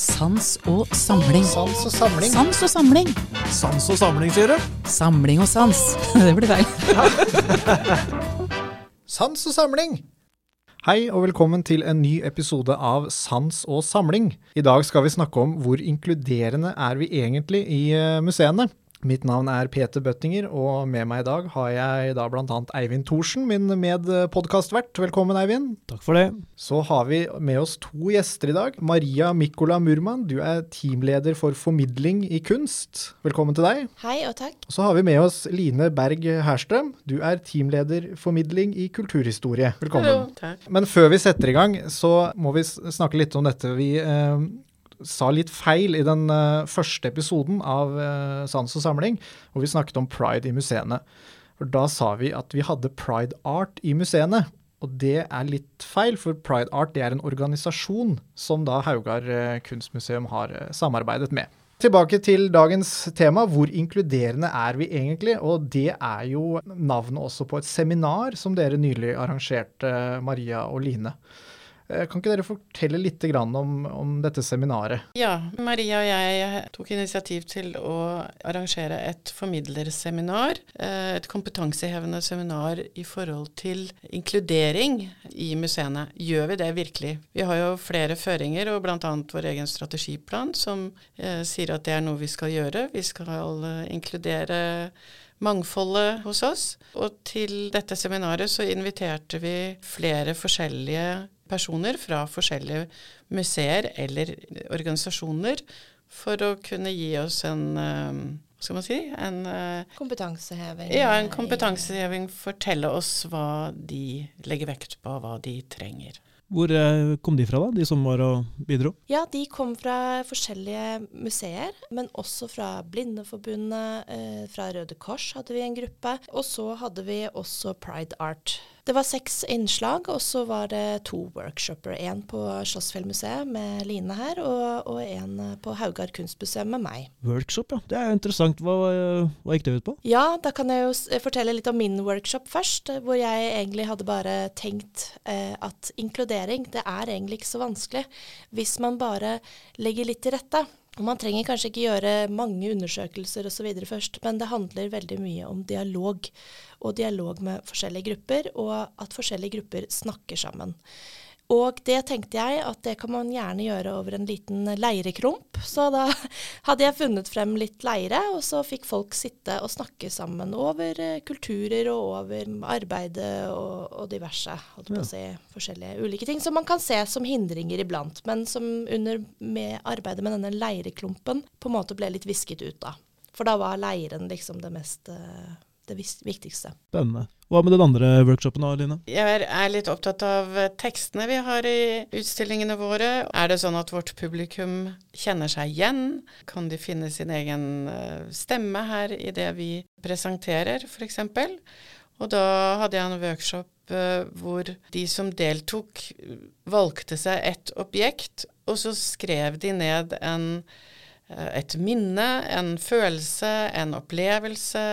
Sans og samling. Sans og samling. Sans og samling. Sans og samling, sier du? Samling og sans. Det blir feil. Sans og samling. Hei og velkommen til en ny episode av Sans og samling. I dag skal vi snakke om hvor inkluderende er vi egentlig i eh, museene. Mitt navn er Peter Bøttinger, og med meg i dag har jeg da bl.a. Eivind Thorsen, min medpodkastvert. Velkommen, Eivind. Takk for det. Så har vi med oss to gjester i dag. Maria Mikola Murman, du er teamleder for formidling i kunst. Velkommen til deg. Hei og takk. Så har vi med oss Line Berg Herstrøm. Du er teamleder formidling i kulturhistorie. Velkommen. Takk. Men før vi setter i gang, så må vi snakke litt om dette. Vi eh, sa litt feil i den eh, første episoden av eh, Sans og samling, hvor vi snakket om pride i museene. For da sa vi at vi hadde pride art i museene. Og det er litt feil, for Pride Art er en organisasjon som da Haugar eh, kunstmuseum har samarbeidet med. Tilbake til dagens tema, hvor inkluderende er vi egentlig? Og det er jo navnet også på et seminar som dere nylig arrangerte, Maria og Line. Eh, Kan ikke dere fortelle litt om, om dette seminaret? Ja, Maria og jeg tok initiativ til å arrangere et formidlerseminar. eh, Et kompetansehevende seminar i forhold til inkludering i museene. Gjør vi det virkelig? Vi har jo flere føringer, og bl.a. vår egen strategiplan som eh, sier at det er noe vi skal gjøre. Vi skal eh, inkludere mangfoldet hos oss. Og til dette seminaret så inviterte vi flere forskjellige personer fra forskjellige museer eller organisasjoner for å kunne gi oss en eh, hva skal man si? En, eh, Kompetanseheving. ja, en eh, kompetanseheving. Fortelle oss hva de legger vekt på, hva de trenger. Hvor eh, kom de fra, da, de som var og bidro? Ja, de kom fra forskjellige museer, men også fra Blindeforbundet, fra Røde Kors hadde vi en gruppe, og så hadde vi også Pride Art. Det var seks innslag, og så var det to workshoper. En på Slottsfjellmuseet med Line her, og, og en på Haugar kunstmuseum med meg. Workshop, ja. Det er jo interessant. Hva, eh, hva gikk det ut på? Ja, da kan jeg jo fortelle litt om min workshop først, eh, hvor jeg egentlig hadde bare tenkt eh, at inkludering, det er egentlig ikke så vanskelig hvis man bare legger litt til rette. Og man trenger kanskje ikke gjøre mange undersøkelser osv. først, men det handler veldig mye om dialog. Og dialog med forskjellige grupper, og at forskjellige grupper snakker sammen. Og det tenkte jeg at det kan man gjerne gjøre over en liten leireklump. Så da hadde jeg funnet frem litt leire, og så fikk folk sitte og snakke sammen over eh, kulturer og over arbeidet og, og diverse. Holdt på å si forskjellige ulike ting som man kan se som hindringer iblant, men som under med arbeidet med denne leireklumpen på en måte ble litt visket ut da. For da var leiren liksom det mest eh, det viktigste. Spennende. Hva med den andre workshopen da, Line? Jeg er- litt opptatt av eh, tekstene vi har i utstillingene våre. Er det sånn at vårt publikum kjenner seg igjen? Kan de finne sin egen eh, stemme her i det vi presenterer, f.eks.? Og da hadde jeg en workshop eh, hvor de som deltok, valgte seg et objekt, og så skrev de ned en, et minne, en følelse, en opplevelse.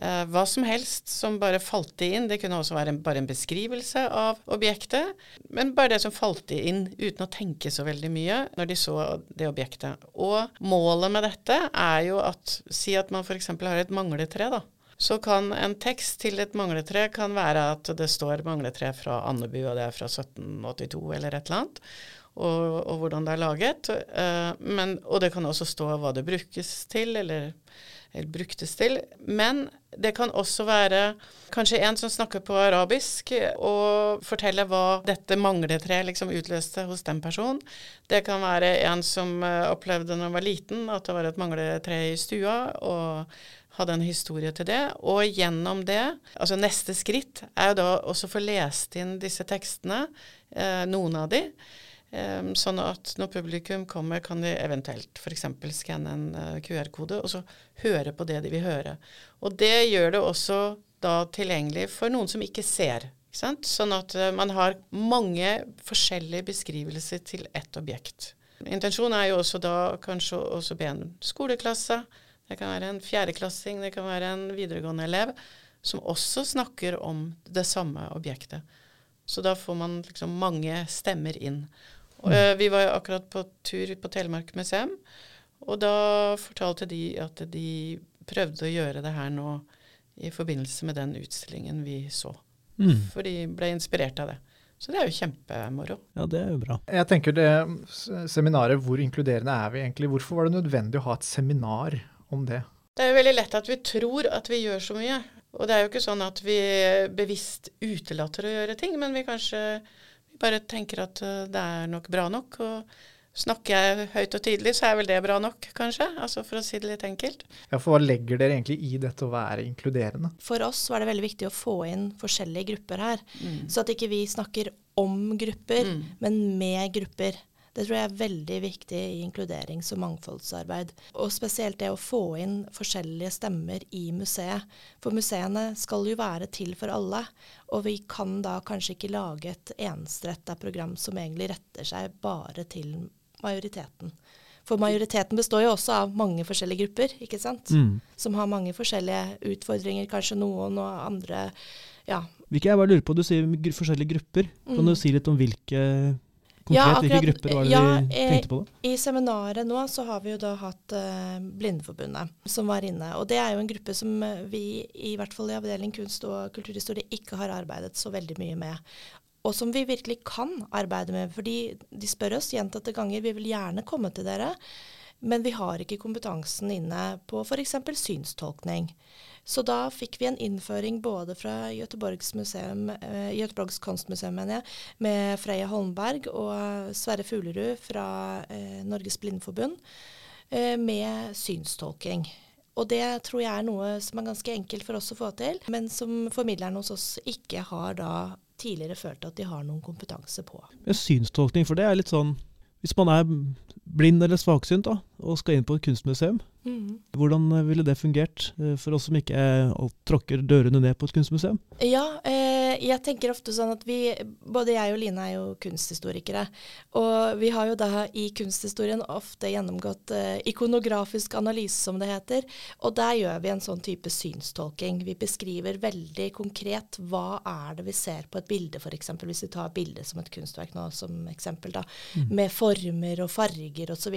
Eh, hva som helst som bare falt inn. Det kunne også være en, bare en beskrivelse av objektet, men bare det som falt inn uten å tenke så veldig mye når de så det objektet. Og målet med dette er jo at Si at man f.eks. har et mangletre, da. Så kan en tekst til et mangletre kan være at det står mangletre fra Andebu, og det er fra 1782 eller et eller annet. Og, og hvordan det er laget. Eh, men, og det kan også stå hva det brukes til, eller eller bruktes til. Men det kan også være kanskje en som snakker på arabisk og forteller hva dette mangletreet liksom utløste hos den personen. Det kan være en som eh, opplevde når han var liten at det var et mangletre i stua, og hadde en historie til det. Og gjennom det, altså neste skritt er jo da også å få lest inn disse tekstene, eh, noen av de. Um, sånn at når publikum kommer, kan de eventuelt f.eks. skanne en uh, QR-kode, og så høre på det de vil høre. Og det gjør det også da tilgjengelig for noen som ikke ser. Ikke sant? Sånn at uh, man har mange forskjellige beskrivelser til ett objekt. Intensjonen er jo også da kanskje å be en skoleklasse, det kan være en fjerdeklassing, det kan være en videregående elev, som også snakker om det samme objektet. Så da får man liksom mange stemmer inn. Og, eh, vi var jo akkurat på tur på Telemark museum, og da fortalte de at de prøvde å gjøre det her nå i forbindelse med den utstillingen vi så. Mm. For de ble inspirert av det. Så det er jo kjempemoro. Ja, det er jo bra. Jeg tenker det seminaret, hvor inkluderende er vi egentlig? Hvorfor var det nødvendig å ha et seminar om det? Det er jo veldig lett at vi tror at vi gjør så mye. Og det er jo ikke sånn at vi bevisst utelater å gjøre ting, men vi kanskje bare tenker at eh, det er nok bra nok. Og snakker jeg høyt og tydelig, så er vel det bra nok, kanskje. Altså for å si det litt enkelt. Ja, for hva legger dere egentlig i dette å være inkluderende? For oss var det veldig viktig å få inn forskjellige grupper her. Så at ikke vi snakker om grupper, Mm. men med grupper. Det tror jeg er veldig viktig i inkluderings- og mangfoldsarbeid. Og spesielt det å få inn forskjellige stemmer i museet. For museene skal jo være til for alle, og vi kan da kanskje ikke lage et enstretta program som egentlig retter seg bare til majoriteten. For majoriteten består jo også av mange forskjellige grupper, ikke sant? Mm. Som har mange forskjellige utfordringer, kanskje noen og andre Ja. Hvilke jeg bare lurer på, Du sier forskjellige grupper. Kan du Mm. si litt om hvilke konkret, Ja, hvilke akkurat- grupper var det ja, vi eh, tenkte på da? I seminaret nå så har vi jo da hatt uh, Blindeforbundet som var inne. Og det er jo en gruppe som eh, vi i hvert fall i avdeling kunst og kulturhistorie ikke har arbeidet så veldig mye med. Og som vi virkelig kan arbeide med. Fordi de spør oss gjentatte ganger vi vil gjerne komme til dere, men vi har ikke kompetansen inne på f.eks. synstolkning. Så da fikk vi en innføring både fra Göteborgs, museum, eh, Göteborgs kunstmuseum jeg, med Freya Holmberg og Sverre Fuglerud fra eh, Norges Blindeforbund eh, med synstolking. Og det tror jeg er noe som er ganske enkelt for oss å få til, men som formidleren hos oss ikke har da tidligere følt at de har noen kompetanse på. Med synstolkning, for det er litt sånn Hvis man er blind eller svaksynt da, og skal inn på et kunstmuseum, hvordan eh, ville det fungert eh, for oss som ikke er, tråkker dørene ned på et kunstmuseum? Ja, eh, jeg tenker ofte sånn at vi, både jeg og Line er jo kunsthistorikere, og vi har jo da i kunsthistorien ofte gjennomgått eh, ikonografisk analyse, som det heter, og der gjør vi en sånn type synstolking. Vi beskriver veldig konkret hva er det vi ser på et bilde, f.eks. hvis vi tar bildet som et kunstverk nå som eksempel, da, med former og farger osv.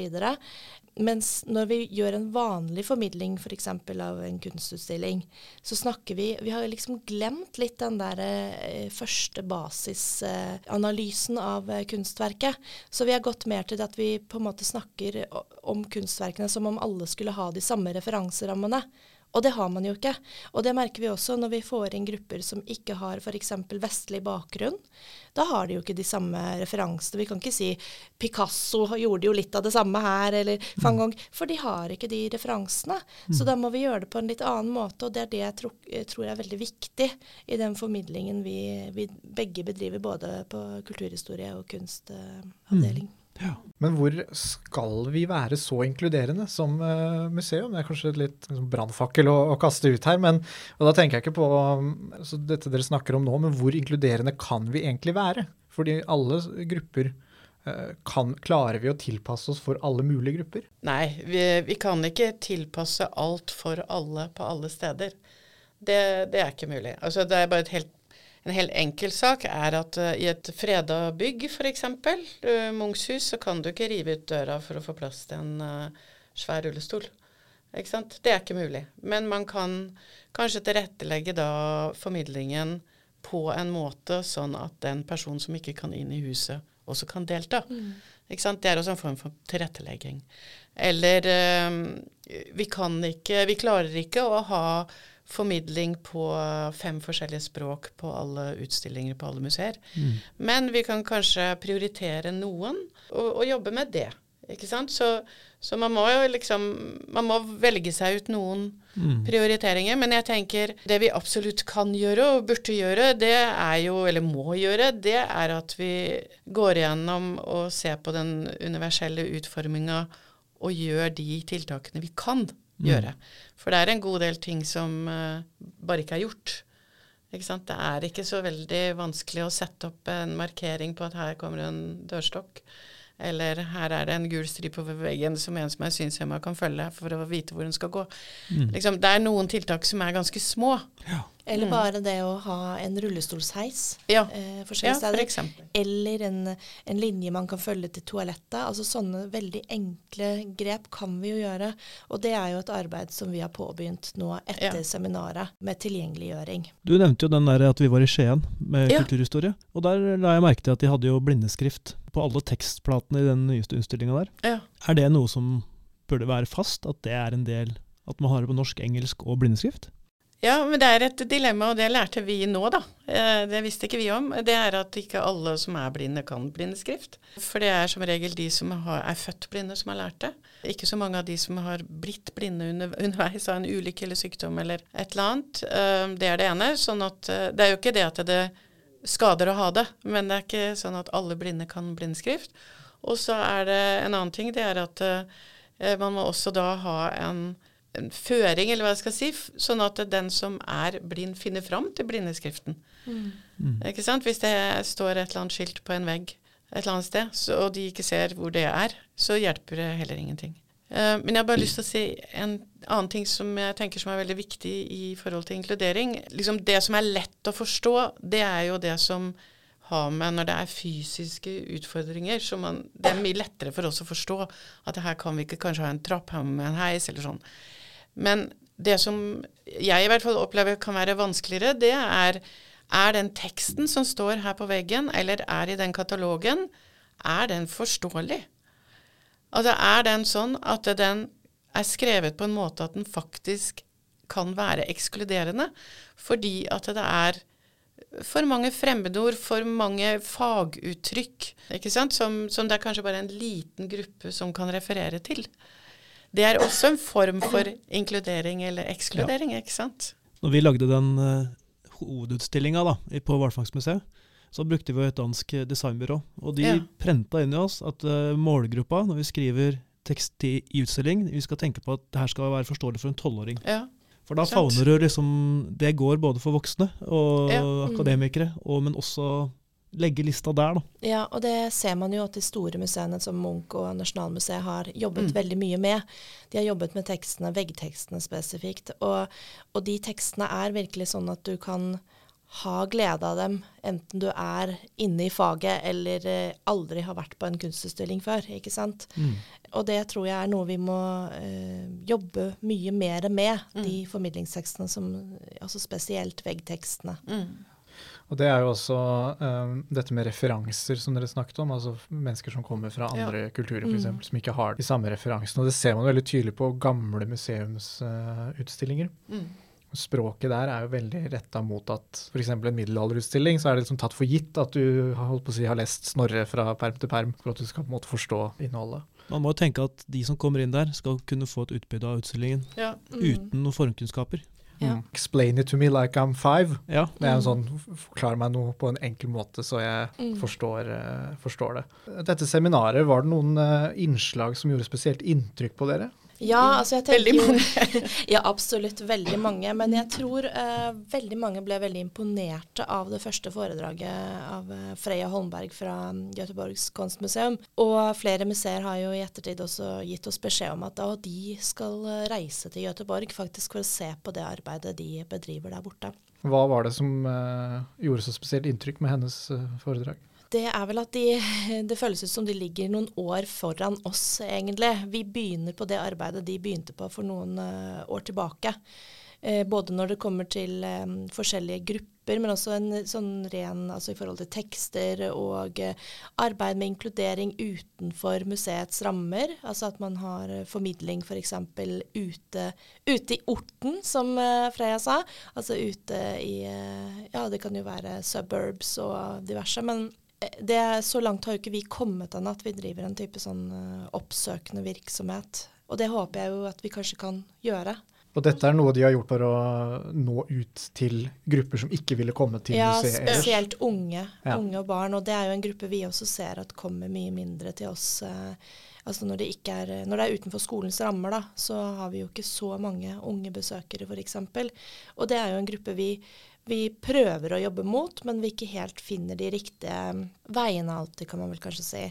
Mens når vi gjør en vanlig formidling f.eks. For av en kunstutstilling, så snakker vi Vi har liksom glemt litt den der eh, første basisanalysen av eh, kunstverket. Så vi har gått mer til at vi på en måte snakker om kunstverkene som om alle skulle ha de samme referanserammene. Og det har man jo ikke. Og det merker vi også når vi får inn grupper som ikke har f.eks. vestlig bakgrunn. Da har de jo ikke de samme referansene. Vi kan ikke si Picasso gjorde jo litt av det samme her, eller van Gogh. For de har ikke de referansene. Så da må vi gjøre det på en litt annen måte, og det er det jeg tror, jeg tror er veldig viktig i den formidlingen vi, vi begge bedriver, både på kulturhistorie og kunstavdeling. Men hvor skal vi være så inkluderende som eh, museum? Det er kanskje et litt liksom, brannfakkel å, å kaste ut her, men og da tenker jeg ikke på um, altså, dette dere snakker om nå, men hvor inkluderende kan vi egentlig være? Fordi alle grupper eh, kan, Klarer vi å tilpasse oss for alle mulige grupper? Nei, vi, vi kan ikke tilpasse alt for alle på alle steder. Det, det er ikke mulig. Altså, det er bare et helt en helt enkel sak er at uh, i et freda bygg, f.eks., uh, Munchs hus, så kan du ikke rive ut døra for å få plass til en uh, svær rullestol. Ikke sant? Det er ikke mulig. Men man kan kanskje tilrettelegge da formidlingen på en måte sånn at den personen som ikke kan inn i huset, også kan delta. Ikke sant? Det er også en form for tilrettelegging. Eller eh, vi kan ikke Vi klarer ikke å ha formidling på fem forskjellige språk på alle utstillinger på alle museer. Men vi kan kanskje prioritere noen og, og jobbe med det. Ikke sant? Så, så man må jo liksom Man må velge seg ut noen prioriteringer. Men jeg tenker det vi absolutt kan gjøre og burde gjøre, det er jo, eller må gjøre, det er at vi går igjennom og ser på den universelle utforminga og gjør de tiltakene vi kan gjøre. For det er en god del ting som eh, bare ikke er gjort. Ikke sant? Det er ikke så veldig vanskelig å sette opp en markering på at her kommer en dørstokk. Eller her er det en gul stripe over veggen som en som er synshemma kan følge for å vite hvor hun skal gå. Liksom, det er noen tiltak som er ganske små. Eller Mm. bare det å ha en rullestolsheis Ja, eh, ja forskjellige for steder. eksempel. Eller en, en linje man kan følge til toalettet. Altså sånne veldig enkle grep kan vi jo gjøre. Og det er jo et arbeid som vi har påbegynt nå etter Ja. seminaret med tilgjengeliggjøring. Du nevnte jo den der at vi var i Skien med Ja. kulturhistorie. Og der la jeg merke til at de hadde jo blindeskrift på alle tekstplatene i den nyeste utstillinga der. Ja. Er det noe som burde være fast, at det er en del At man har det på norsk, engelsk og blindeskrift? Ja, men det er et dilemma, og det lærte vi nå, da. Eh, Det visste ikke vi om. Det er at ikke alle som er blinde, kan blindeskrift. For det er som regel de som har, er født blinde, som har lært det. Ikke så mange av de som har blitt blinde under, underveis av en ulykke eller sykdom eller et eller annet. Eh, Det er det ene. Sånn at eh, Det er jo ikke det at det skader å ha det, men det er ikke sånn at alle blinde kan blindeskrift. Og så er det en annen ting, det er at man må også da ha en en føring, eller hva jeg skal si, sånn at den som er blind, finner fram til blindeskriften. Ikke sant? Hvis det står et eller annet skilt på en vegg et eller annet sted, så, og de ikke ser hvor det er, så hjelper det heller ingenting. Uh, men jeg har bare lyst til å si en annen ting som jeg tenker som er veldig viktig i forhold til inkludering. Liksom Det som er lett å forstå, det er jo det som har med når det er fysiske utfordringer. Så man, det er mye lettere for oss å forstå at her kan vi ikke kanskje ha en trapp her med en heis eller sånn. Men det som jeg i hvert fall opplever kan være vanskeligere, det er er den teksten som står her på veggen, eller er i den katalogen, er den forståelig? Altså er den sånn at den er skrevet på en måte at den faktisk kan være ekskluderende, fordi at det er for mange fremmedord, for mange faguttrykk, ikke sant, som, som det er kanskje bare en liten gruppe som kan referere til. Det er også en form for inkludering eller ekskludering, ikke sant? Når vi lagde den uh, hovedutstillinga da, på Hvalfangstmuseet, så brukte vi et dansk eh, designbyrå. Og de Ja. prenta inn i oss at uh, målgruppa, når vi skriver tekst i, i utstilling, vi skal tenke på at det her skal være forståelig for en tolvåring. Ja. For da favner du liksom Det går både for voksne og Ja. Mm. akademikere, og, men også legge lista der, da. Ja, og det ser man jo at de store museene som Munch og Nasjonalmuseet har jobbet Mm. veldig mye med. De har jobbet med tekstene, veggtekstene spesifikt. Og, og de tekstene er virkelig sånn at du kan ha glede av dem, enten du er inne i faget eller eh, aldri har vært på en kunstutstilling før. ikke sant? Og det tror jeg er noe vi må eh, jobbe mye mer med, de formidlingstekstene som Altså spesielt veggtekstene. Mm. Og det er jo også um, dette med referanser som dere snakket om. Altså mennesker som kommer fra Ja. andre kulturer f.eks. eksempel, som ikke har de samme referansene. Og det ser man veldig tydelig på gamle museumsutstillinger. Mm. Språket der er jo veldig retta mot at f.eks. en middelalderutstilling, så er det liksom tatt for gitt at du har, holdt på å si, har lest Snorre fra perm til perm for at du skal på en måte forstå innholdet. Man må jo tenke at de som kommer inn der, skal kunne få et utbytte av utstillingen Ja. Mm. uten noen formkunnskaper. Ja. Mm. Explain it to me like I'm five. Ja, Det er en Mm. sånn forklar meg noe på en enkel måte, så jeg Mm. forstår, eh, forstår det. Dette seminaret, var det noen eh, innslag som gjorde spesielt inntrykk på dere? Ja, altså jeg tenker Veldig mange. ja, absolutt veldig mange. Men jeg tror eh, veldig mange ble veldig imponerte av det første foredraget av eh, Freya Holmberg fra mm, Göteborgs kunstmuseum. Og flere museer har jo i ettertid også gitt oss beskjed om at da de skal eh, reise til Göteborg faktisk for å se på det arbeidet de bedriver der borte. Hva var det som eh, gjorde så spesielt inntrykk med hennes eh, foredrag? Det er vel at de, det føles ut som de ligger noen år foran oss, egentlig. Vi begynner på det arbeidet de begynte på for noen uh, år tilbake. Eh, både når det kommer til eh, forskjellige grupper, men også en sånn ren altså i forhold til tekster og eh, arbeid med inkludering utenfor museets rammer. Altså at man har formidling f.eks. ute, ute i orten, som Freya sa. Altså ute i Ja, det kan jo være suburbs og diverse. men det, så langt har jo ikke vi kommet an at vi driver en type sånn eh, oppsøkende virksomhet. Og det håper jeg jo at vi kanskje kan gjøre. Og dette er noe de har gjort for å nå ut til grupper som ikke ville komme til Ja, museet ellers. spesielt unge, Ja. unge og barn. Og det er jo en gruppe vi også ser at kommer mye mindre til oss. Eh, altså når det, ikke er, når det er utenfor skolens rammer, da, så har vi jo ikke så mange unge besøkere f.eks. Og det er jo en gruppe vi vi prøver å jobbe mot, men vi ikke helt finner de riktige veiene alltid, kan man vel kanskje si.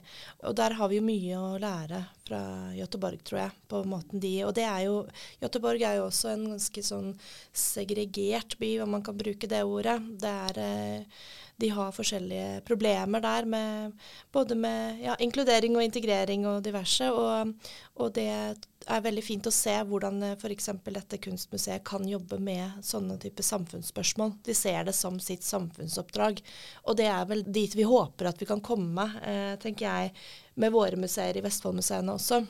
Og der har vi jo mye å lære fra Göteborg, tror jeg, på måten de Og det er jo Göteborg er jo også en ganske sånn segregert by, om man kan bruke det ordet. Det er eh, de har forskjellige problemer der, med, både med ja, inkludering og integrering og diverse. Og, og, det er veldig fint å se hvordan eh, f.eks. dette kunstmuseet kan jobbe med sånne type samfunnsspørsmål. De ser det som sitt samfunnsoppdrag. Og det er vel dit vi håper at vi kan komme, eh, tenker jeg, med våre museer i Vestfoldmuseene også.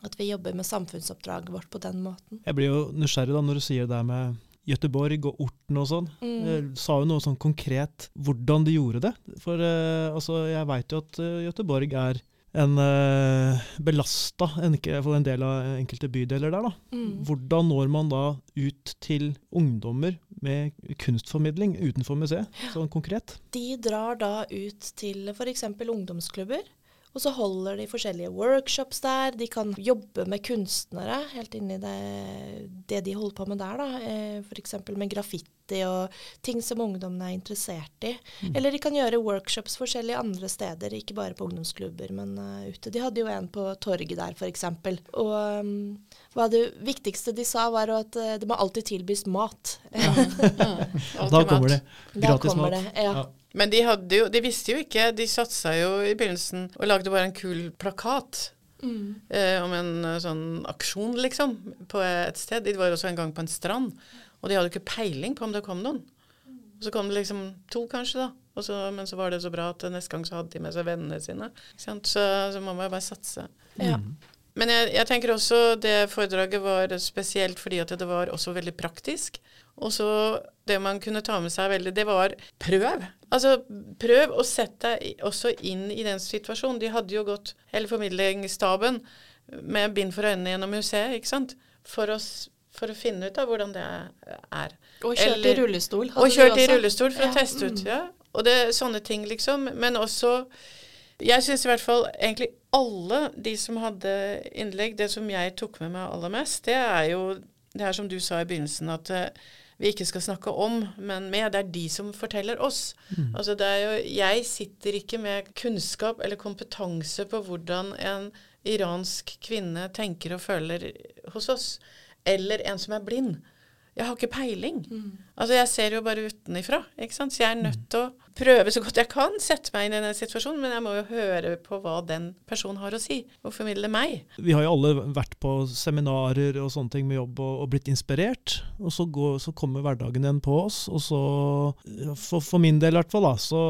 At vi jobber med samfunnsoppdraget vårt på den måten. Jeg blir jo nysgjerrig da når du sier det der med Göteborg og Orten og sånn. Mm. Eh, sa jo noe sånn konkret hvordan de gjorde det. For eh, altså, jeg veit jo at uh, Gøteborg er en uh, belasta en, en del av enkelte bydeler der. da. Mm. Hvordan når man da ut til ungdommer med kunstformidling utenfor museet, sånn konkret? De drar da ut til f.eks. ungdomsklubber. Og så holder de forskjellige workshops der. De kan jobbe med kunstnere helt inni det, det de holder på med der. da. Eh, F.eks. med graffiti og ting som ungdommene er interessert i. Mm. Eller de kan gjøre workshops forskjellige andre steder, ikke bare på ungdomsklubber, men uh, ute. De hadde jo en på torget der, f.eks. Og um, hva det viktigste de sa, var at uh, det må alltid tilbys mat. Da kommer det. Da Gratis kommer mat. det, ja. Ja. Men de, hadde jo, de visste jo ikke, de satsa jo i begynnelsen og lagde bare en kul plakat. Mm. Eh, om en eh, sånn aksjon, liksom, på et sted. De var også en gang på en strand, og de hadde ikke peiling på om det kom noen. Og så kom det liksom to, kanskje, da. Og så, men så var det så bra at neste gang så hadde de med seg vennene sine. Så, så må man jo bare satse. Ja. Mm. Men jeg, jeg tenker også det foredraget var spesielt fordi at det var også veldig praktisk. Og så det man kunne ta med seg veldig, det var prøv. Altså prøv å sette deg også inn i den situasjonen. De hadde jo gått, hele formidlingsstaben, med bind for øynene gjennom museet, ikke sant. For å, for å finne ut av hvordan det er. Og kjørt i rullestol. Og kjørte kjørt i rullestol for Ja, å teste ut. mm. Ja. Og det sånne ting, liksom. Men også Jeg syns i hvert fall egentlig alle de som hadde innlegg, det som jeg tok med meg aller mest, det er jo det er som du sa i begynnelsen, at eh, vi ikke skal snakke om, men med. Det er de som forteller oss. Mm. Altså det er jo, jeg sitter ikke med kunnskap eller kompetanse på hvordan en iransk kvinne tenker og føler hos oss. Eller en som er blind. Jeg har ikke peiling. Mm. Altså Jeg ser jo bare utenifra. ikke sant? Så jeg er nødt til å prøve så godt jeg kan, sette meg inn i den situasjonen, men jeg må jo høre på hva den personen har å si, og formidle meg. Vi har jo alle vært på seminarer og sånne ting med jobb og, og blitt inspirert. Og så, går, så kommer hverdagen igjen på oss, og så For, for min del i hvert fall, da, så,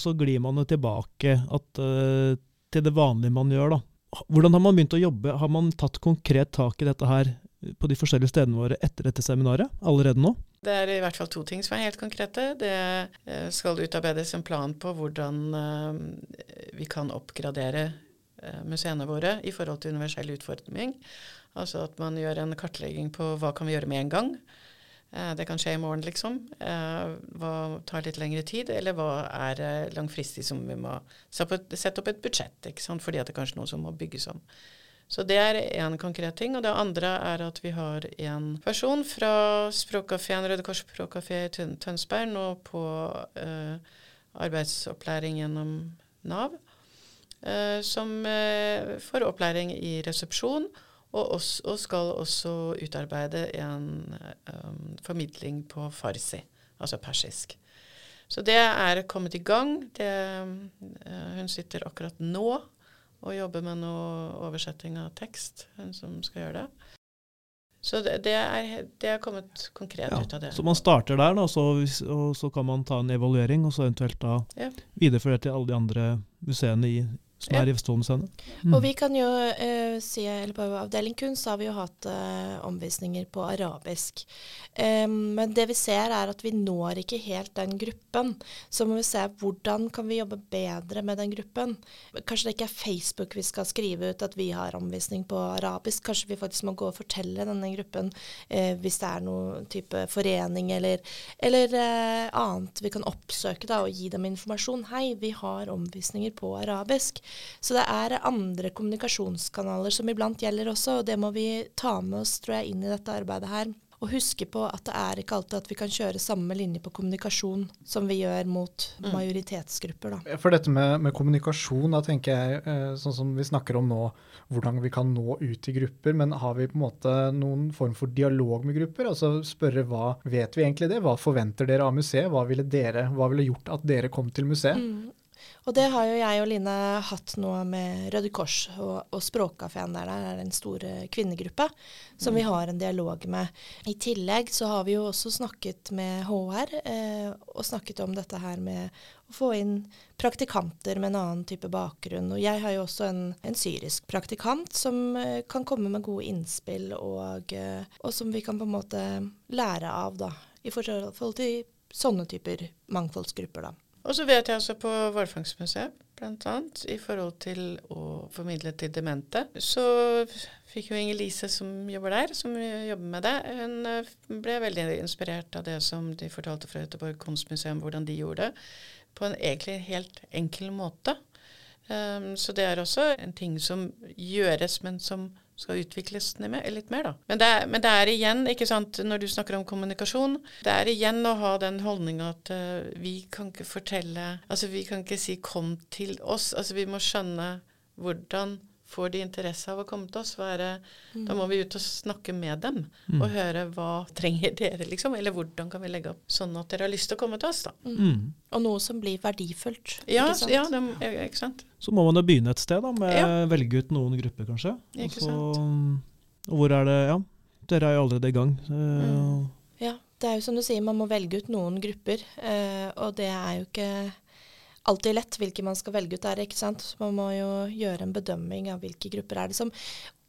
så glir man jo tilbake at, uh, til det vanlige man gjør, da. Hvordan har man begynt å jobbe? Har man tatt konkret tak i dette her på de forskjellige stedene våre etter dette seminaret allerede nå? Det er i hvert fall to ting som er helt konkrete. Det eh, skal utarbeides en plan på hvordan eh, vi kan oppgradere eh, museene våre i forhold til universell utfordring. Altså at man gjør en kartlegging på hva kan vi gjøre med en gang. Det kan skje i morgen, liksom. Hva tar litt lengre tid, eller hva er langfristig som vi må sette opp et budsjett, ikke sant? fordi det er kanskje noe som må bygges om. Så det er én konkret ting. Og det andre er at vi har en person fra språkkafeen Røde Kors språkkafé i Tønsberg nå på eh, arbeidsopplæring gjennom Nav. eh, som eh, får opplæring i resepsjon, og, også, og skal også utarbeide en um, formidling på farsi, altså persisk. Så det er kommet i gang. Det, eh, hun sitter akkurat nå og jobber med noe oversetting av tekst, hun som skal gjøre det. Så det, det, er, det er kommet konkret Ja, ut av det. Så man starter der, da, så, og så kan man ta en evaluering, og så eventuelt da Ja. videreføre til alle de andre museene i, som er i Vestfoldmuseene. Og vi kan jo eh, si, eller på avdeling kunst har vi jo hatt eh, omvisninger på arabisk. Eh, men det vi ser er at vi når ikke helt den gruppen. Så må vi se hvordan kan vi jobbe bedre med den gruppen. Kanskje det ikke er Facebook vi skal skrive ut at vi har omvisning på arabisk. Kanskje vi faktisk må gå og fortelle denne gruppen eh, hvis det er noen type forening eller, eller eh, annet vi kan oppsøke da, og gi dem informasjon. Hei, vi har omvisninger på arabisk. Så det er andre kommunikasjonskanaler som iblant gjelder også, og det må vi ta med oss tror jeg, inn i dette arbeidet her. Og huske på at det er ikke alltid at vi kan kjøre samme linje på kommunikasjon som vi gjør mot Mm. majoritetsgrupper, da. For dette med, med kommunikasjon, da tenker jeg eh, sånn som vi snakker om nå, hvordan vi kan nå ut i grupper. Men har vi på en måte noen form for dialog med grupper? Altså spørre hva vet vi egentlig det? Hva forventer dere av museet? Hva ville dere, hva ville gjort at dere kom til museet? Mm. Og det har jo jeg og Line hatt nå med Røde Kors og, og Språkkafeen der. Der er en stor eh, kvinnegruppe som vi har en dialog med. I tillegg så har vi jo også snakket med HR eh, og snakket om dette her med å få inn praktikanter med en annen type bakgrunn. Og jeg har jo også en, en syrisk praktikant som eh, kan komme med gode innspill, og, eh, og som vi kan på en måte lære av, da. I forhold til sånne typer mangfoldsgrupper, da. Og så vet jeg også på Hvalfangstmuseet, bl.a. i forhold til å formidle til demente, så fikk jo Inger-Lise som jobber der, som jobber med det, hun eh, ble veldig inspirert av det som de fortalte fra Göteborg kunstmuseum, hvordan de gjorde det, på en egentlig helt enkel måte. Um, så det er også en ting som gjøres, men som skal utvikles litt mer. da. Men det, er, men det er igjen, ikke sant, når du snakker om kommunikasjon, det er igjen å ha den holdninga at uh, vi kan ikke fortelle Altså vi kan ikke si 'kom til oss'. Altså vi må skjønne hvordan får de interesse av å komme til oss. Hva er det, Da må vi ut og snakke med dem Mm. og høre hva trenger dere, liksom. Eller hvordan kan vi legge opp sånn at dere har lyst til å komme til oss, da. Mm. Og noe som blir verdifullt. Ja, ikke sant? ja det, ja, ikke sant. Så må man jo begynne et sted, da, med Ja. velge ut noen grupper, kanskje. Ikke Og sant? Og hvor er det Ja, dere er jo allerede i gang. Mm. Ja, det er jo som du sier, man må velge ut noen grupper. Eh, og det er jo ikke alltid lett hvilke man skal velge ut der, ikke sant. Man må jo gjøre en bedømming av hvilke grupper er det som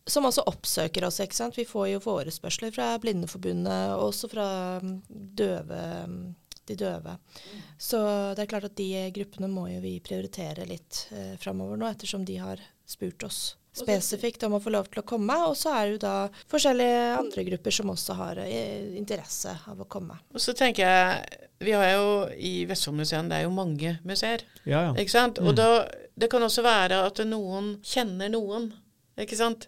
som også oppsøker oss. ikke sant? Vi får jo forespørsler fra Blindeforbundet, og også fra mm, døve, mm, de døve. Så det er klart at de gruppene må jo vi prioritere litt eh, framover nå, ettersom de har spurt oss spesifikt om å få lov til å komme. Og så er det jo da forskjellige andre grupper som også har eh, interesse av å komme. Og så tenker jeg Vi har jo i Vestfoldmuseet, det er jo mange museer. ja, ja. Ikke sant? Mm. Og da, det kan også være at noen kjenner noen. Ikke sant?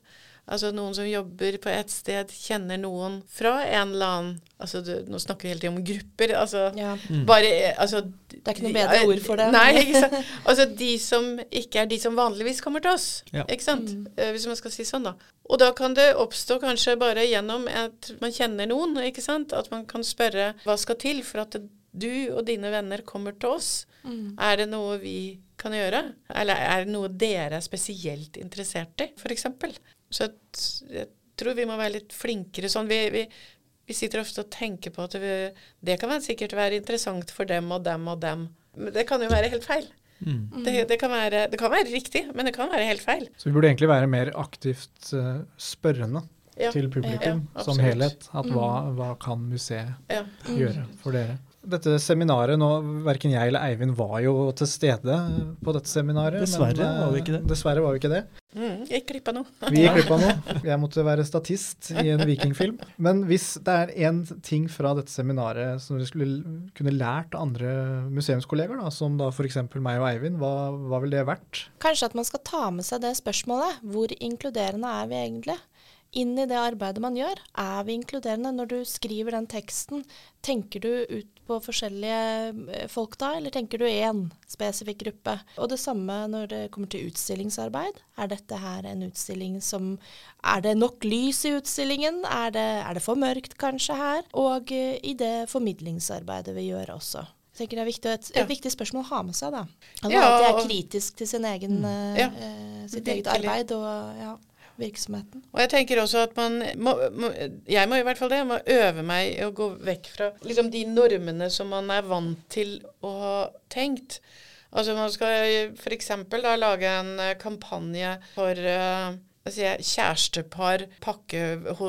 Altså noen som jobber på et sted, kjenner noen fra en eller annen altså du, Nå snakker vi hele tiden om grupper. altså Ja. Mm. bare altså, Det er ikke noe bedre ord for det. Nei, ikke sant? Altså de som ikke er de som vanligvis kommer til oss. Ja. Ikke sant? Mm. Eh, Hvis man skal si sånn, da. Og da kan det oppstå kanskje bare gjennom at man kjenner noen, ikke sant. At man kan spørre hva skal til for at du og dine venner kommer til oss. Mm. Er det noe vi kan gjøre? Eller er det noe dere er spesielt interessert i, f.eks.? Så at- jeg tror vi må være litt flinkere sånn. Vi, vi, vi sitter ofte og tenker på at vi, det kan være sikkert være interessant for dem og dem og dem. Men det kan jo være helt feil. Mm. Det, det, kan være, det kan være riktig, men det kan være helt feil. Så vi burde egentlig være mer aktivt uh, spørrende Ja. til publikum Ja, som helhet. At hva, hva kan museet Ja. gjøre for dere? Dette seminaret nå, Verken jeg eller Eivind var jo til stede på dette seminaret. Dessverre men, eh, var vi ikke det. Dessverre var vi ikke det. Mm, gikk glipp av noe. Vi gikk glipp av noe. Jeg måtte være statist i en vikingfilm. Men hvis det er én ting fra dette seminaret som vi skulle kunne lært av andre museumskolleger, da, som da f.eks. meg og Eivind, hva, hva ville det vært? Kanskje at man skal ta med seg det spørsmålet. Hvor inkluderende er vi egentlig? Inn i det arbeidet man gjør. Er vi inkluderende? Når du skriver den teksten, tenker du ut på forskjellige eh, folk da, eller tenker du én spesifikk gruppe? Og det samme når det kommer til utstillingsarbeid. Er dette her en utstilling som Er det nok lys i utstillingen? Er det, er det for mørkt kanskje her? Og eh, i det formidlingsarbeidet vi gjør også. Jeg tenker det er viktig, et, et Ja. viktig spørsmål å ha med seg, da. At man Ja, alltid er kritisk til sin egen, Ja, eh, sitt eget arbeid og ja, virksomheten. Og jeg tenker også at man må, må Jeg må i hvert fall det. Jeg må øve meg i å gå vekk fra liksom de normene som man er vant til å ha tenkt. Altså man skal f.eks. da lage en eh, kampanje for uh, jeg, kjærestepar pakke,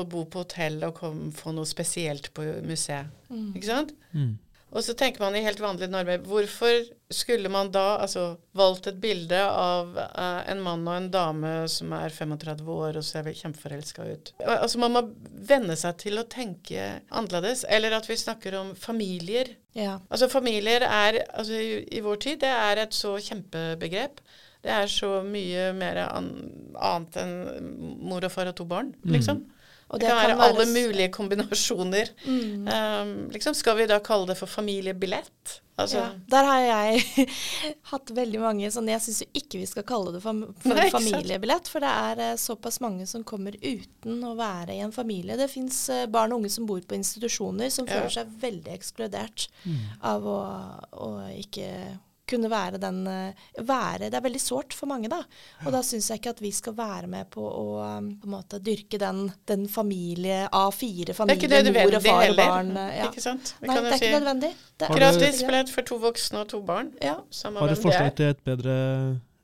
bo på hotell og kom, få noe spesielt på museet. Ikke sant? Mm. Og så tenker man i helt vanlige normer. Hvorfor skulle man da altså valgt et bilde av uh, en mann og en dame som er 35 år og ser kjempeforelska ut? Altså Man må venne seg til å tenke annerledes. Eller at vi snakker om familier. Ja. Altså Familier er altså i, i vår tid det er et så kjempebegrep. Det er så mye mer an, annet enn mor og far og to barn, Mm. liksom. Og Det kan være alle s- mulige kombinasjoner. Mm. Um, liksom, skal vi da kalle det for familiebillett? Altså, ja, der har jeg hatt veldig mange sånn Jeg syns jo ikke vi skal kalle det for, for Nei, familiebillett, for det er eh, såpass mange som kommer uten å være i en familie. Det fins barn og unge som bor på institusjoner, som Ja. føler seg veldig ekskludert av å, å ikke kunne være den eh, være, Det er veldig sårt for mange, da. Og da syns jeg ikke at vi skal være med på å um, på en måte dyrke den, den familie, A4, det er familie, mor og far og barn. eh, Ja. Ikke sant? Vi Nei, kan det er er ikke nødvendig. Det er gratis billett for to voksne og to barn. Ja. Samme Har du forslag til et bedre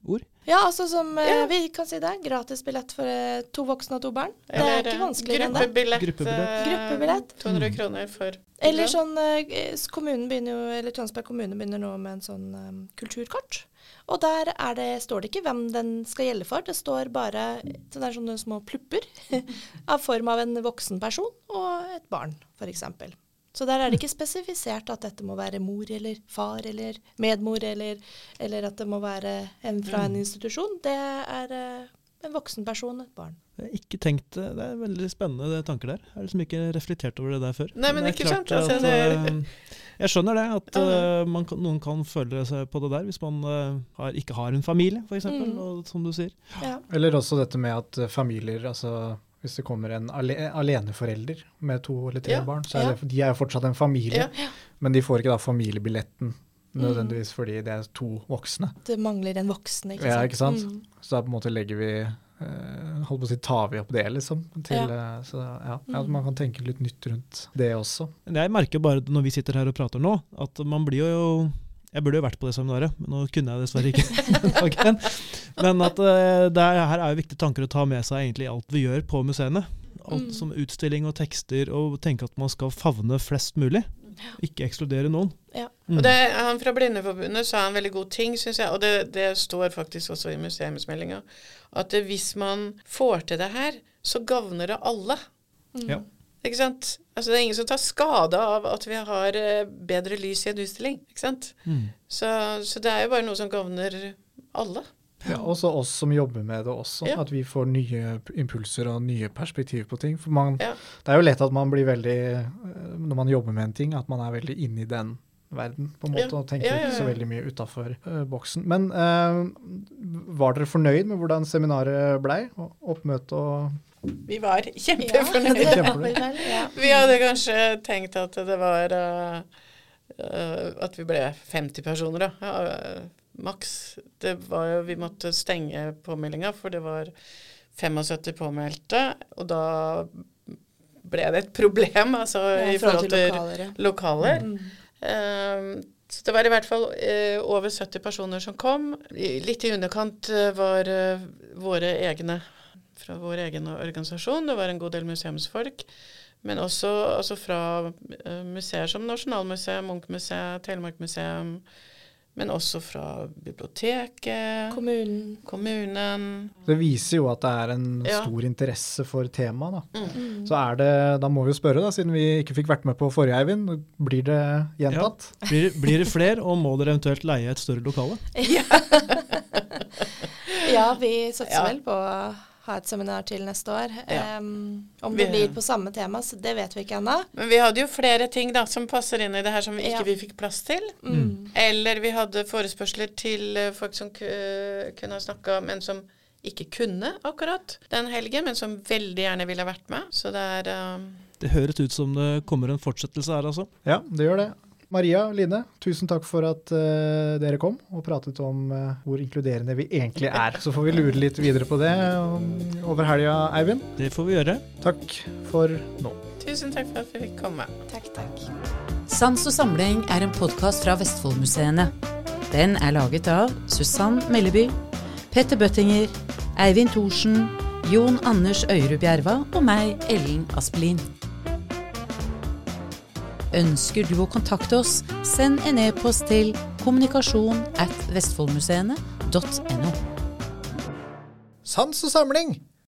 ord? Ja, altså som eh, Ja. Vi kan si det. Gratis billett for eh, to voksne og to barn. Det er ikke eh, vanskeligere enn det. Gruppebillett. Gruppebillett. eh, Gruppebillett. 200 kroner for Eller sånn eh, kommunen begynner jo, eller Tønsberg kommune begynner nå med en sånn um, kulturkort. Og der er det, står det ikke hvem den skal gjelde for. Det står bare så det er sånne små plupper av form av en voksen person og et barn, f.eks. Så der er det ikke spesifisert at dette må være mor eller far eller medmor, eller, eller at det må være en fra en institusjon. Det er eh, en voksen person, et barn. Jeg ikke tenkt det. Er veldig spennende det tanker der. Jeg har liksom ikke reflektert over det der før. Nei, men det er ikke sant, altså, at, det er- eh, Jeg skjønner det, at man kan, noen kan føle seg på det der hvis man uh, har, ikke har en familie, f.eks., eksempel Mm. og som du sier. Ja. Eller også dette med at familier, altså hvis det kommer en aleneforelder med to eller tre Ja, barn, så er ja. det, de er jo fortsatt en familie. Ja. Men de får ikke da familiebilletten Mm. nødvendigvis fordi det er to voksne. Det mangler en voksen, ikke sant. Ja, ikke sant? Mm. Så da på en måte legger vi eh, holdt på å si, tar vi opp det, liksom. Til, ja. så ja, ja, Mm. man kan tenke litt nytt rundt det også. Jeg merker bare når vi sitter her og prater nå, at man blir jo Jeg burde jo vært på det seminaret, men nå kunne jeg dessverre ikke. men at eh, det er, her er jo viktige tanker å ta med seg egentlig i alt vi gjør på museene. Alt Mm. som utstilling og tekster, og tenke at man skal favne flest mulig. Ikke ekskludere noen. Ja. Mm. Og det, han fra Blindeforbundet sa en veldig god ting, syns jeg, og det, det står faktisk også i museumsmeldinga, at hvis man får til det her, så gagner det alle. Mm. Ja. Ikke sant? Altså, det er ingen som tar skade av at vi har eh, bedre lys i en utstilling. Ikke sant? Mm. Så, så det er jo bare noe som gagner alle. Ja, også oss som jobber med det også, Ja. at vi får nye impulser og nye perspektiver på ting. For man, Ja. det er jo lett at man blir veldig, eh, når man jobber med en ting, at man er veldig inne i den verden, på en måte, Ja. og tenker Ja, ja, ikke så veldig mye utafor boksen. Men uh, var dere fornøyd med hvordan seminaret blei? Oppmøte og Vi var Ja, kjempefornøyde. ja. Vi hadde kanskje tenkt at det var uh, At vi ble 50 personer, da. Ja, eh, maks. Det var jo Vi måtte stenge påmeldinga, for det var 75 påmeldte. Og da ble det et problem, altså Ja, i forhold til lokaler. lokaler. Mm. Eh, så det var i hvert fall eh, over 70 personer som kom. Litt i underkant var eh, våre egne fra vår egen organisasjon. Det var en god del museumsfolk. Men også altså fra eh, museer som Nasjonalmuseet, Munchmuseet, Telemarkmuseum. Men også fra biblioteket, Kommunen. kommunen. Det viser jo at det er en Ja. stor interesse for temaet, da. Mm. Så er det, da må vi jo spørre, da, siden vi ikke fikk vært med på forrige, Eivind. Blir det gjentatt? Blir, blir det flere, og må dere eventuelt leie et større lokale? Ja, vi satser Ja. vel på ha et seminar til neste år. Ja. Um, om det blir på samme tema, så det vet vi ikke ennå. Men vi hadde jo flere ting da som passer inn i det her som vi Ja. ikke vi fikk plass til. Mm. Eller vi hadde forespørsler til eh, folk som kunne ha snakka, men som ikke kunne akkurat den helgen, men som veldig gjerne ville vært med. Så det er um Det høres ut som det kommer en fortsettelse her, altså. Ja, det gjør det. Maria, Line, tusen takk for at uh, dere kom og pratet om uh, hvor inkluderende vi egentlig er. Så får vi lure litt videre på det um, over helga, Eivind. Det får vi gjøre. Takk for nå. Tusen takk for at vi fikk komme. Takk, takk. Sans og samling er en podkast fra Vestfoldmuseene. Den er laget av Susann Melleby, Petter Bøttinger, Eivind Thorsen, Jon Anders Øyrud Bjerva og meg, Ellen Aspelin. Ønsker du å kontakte oss, send en e-post til kommunikasjon at vestfoldmuseene.no. Sans og samling!